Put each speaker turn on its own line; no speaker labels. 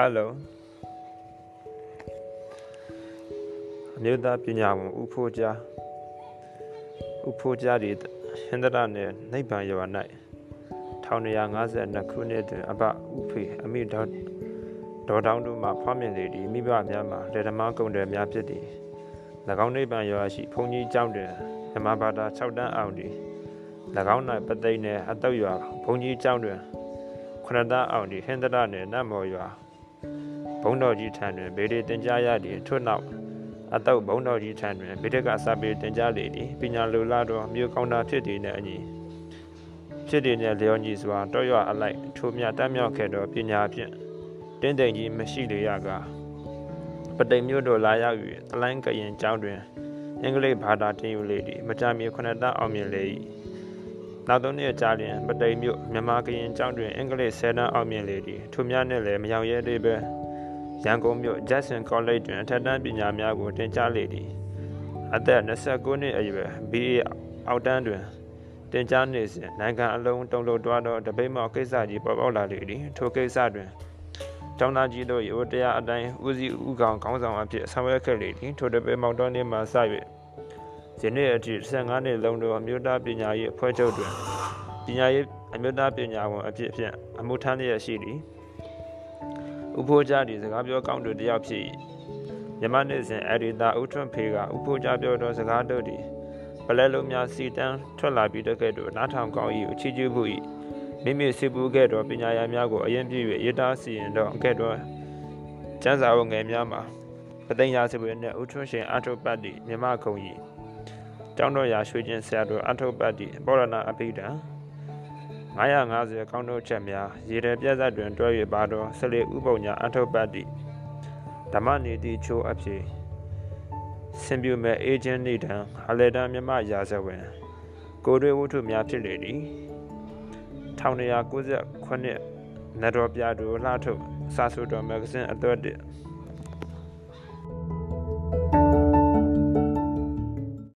Hello အမျိုးသားပညာဝန်ဦးဖိုးကြားဦးဖိုးကြားဒီဟင်္ဒရနယ်နိဗ္ဗာန်ရွာ၌1952ခုနှစ်တွင်အဘဥဖေအမိတော်ဒေါ်တောင်းတို့မှဖွားမြင်လေသည်မိဘများမှာလက်ဓမ္မကုံတယ်များဖြစ်သည်၎င်းနိဗ္ဗာန်ရွာရှိဘုန်းကြီးကျောင်းတွင်ဓမ္မဘာသာ6တန်းအောင်သည်၎င်း၌ပသိမ်နယ်အတုတ်ရွာဘုန်းကြီးကျောင်းတွင်ခရတအောင်သည်ဟင်္ဒရနယ်နတ်မော်ရွာ ဘုံတော်ကြီးထံတွင်ဗေဒီတင်ကြားရသည်ထို့နောက်အတုတ်ဘုံတော်ကြီးထံတွင်ဗေဒကစာပေတင်ကြားလေသည်ပညာလူလာတော်မြို့ကောင်းတာဖြစ်သည်နှင့်အညီဖြစ်သည်နှင့်လျော်ညီစွာတောရွာအလိုက်ထိုမြတ်တတ်မြောက်ခဲ့သောပညာဖြင့်တင်းတိမ်ကြီးမရှိလေရကပတိမ်မြို့တော်လာရောက်၍တလိုင်းကရင်ကျောင်းတွင်အင်္ဂလိပ်ဘာသာတင်ယူလေသည်မကြာမီခုနှစ်တန်းအောင်မြင်လေ၏ နောက်သုံးနှစ်ကြာလျင်ပတိမ်မြို့မြန်မာကရင်ကျောင်းတွင်အင်္ဂလိပ်ဆယ်တန်းအောင်မြင်လေသည်ထိုများနှင့်လည်းမရောက်ရဲသေးပဲရန်ကုန်မြို့ Jackson College တွင်အထက်တန်းပညာများကိုတင်ကြားလေသည်အသက်29နှစ်အရွယ် BA အောက်တန်းတွင်တင်ကြားနေစဉ်နိုင်ငံအလုံးတုံလို့တွားသောတပိတ်မောက်ကိစ္စကြီးပေါ်ပေါက်လာလေသည်ထိုကိစ္စတွင်ကျောင်းသားကြီးတို့ရိုတရားအတိုင်းဦးစီးဦးကောင်ခေါင်းဆောင်အဖြစ်ဆောင်ရွက်ခဲ့လေသည်ထိုတပိတ်မောက်တော်နေ့မှစ၍ ယနေ့အထိ15နှစ်လုံးသောအမျိုးသားပညာရေးအဖွဲ့ချုပ်တွင်ပညာရေးအမျိုးသားပညာဝန်အဖြစ်ဖြင့်အမှုထမ်းလျက်ရှိသည်ဥဖိုးကြသည့်စကားပြောကောင်းသူတယောက်ဖြစ်၏မြမနေ့စဉ်အဒီတာဥထွန်းဖေကဥဖိုးကြပြောသောစကားတို့သည်ပလဲလုံးများစီတန်းထွက်လာပြီးတဲ့ကဲ့သို့နားထောင်ကောင်း၏အချီးကျူးမှု၏မိမိစီပူခဲ့သောပညာရများကိုအရင်ပြည့်၍ရတာစီရင်သောအကဲ့သို့ကျန်းစာအုပ်ငယ်များမှာပသိညာစပွေနှင့်ဥထွန်းရှင်အထုပတ်သည့်မြမခုံ၏ ကျောင်းတော်ရာရွှေချင်းဆရာတော်အထုပတ်သည့်ပောရဏအပိဒံ950ကောင်းတို့ချက်များရေတယ်ပြက်ဆက်တွင်တွဲ၍ပါသောဆလေဥပုံညာအထုပ္ပတ္တိဓမ္မနေတိချိုးအဖြစ်စင်ပြူမဲ့အေဂျင့်နေတံအလေတံမြမရာဇဝင် ကိုရွေဝတ္ထုများဖြစ်လေသည်1998နတော်ပြတို့လှထုတ်စာဆိုတော်မဂ္ဂဇင်းအတွက်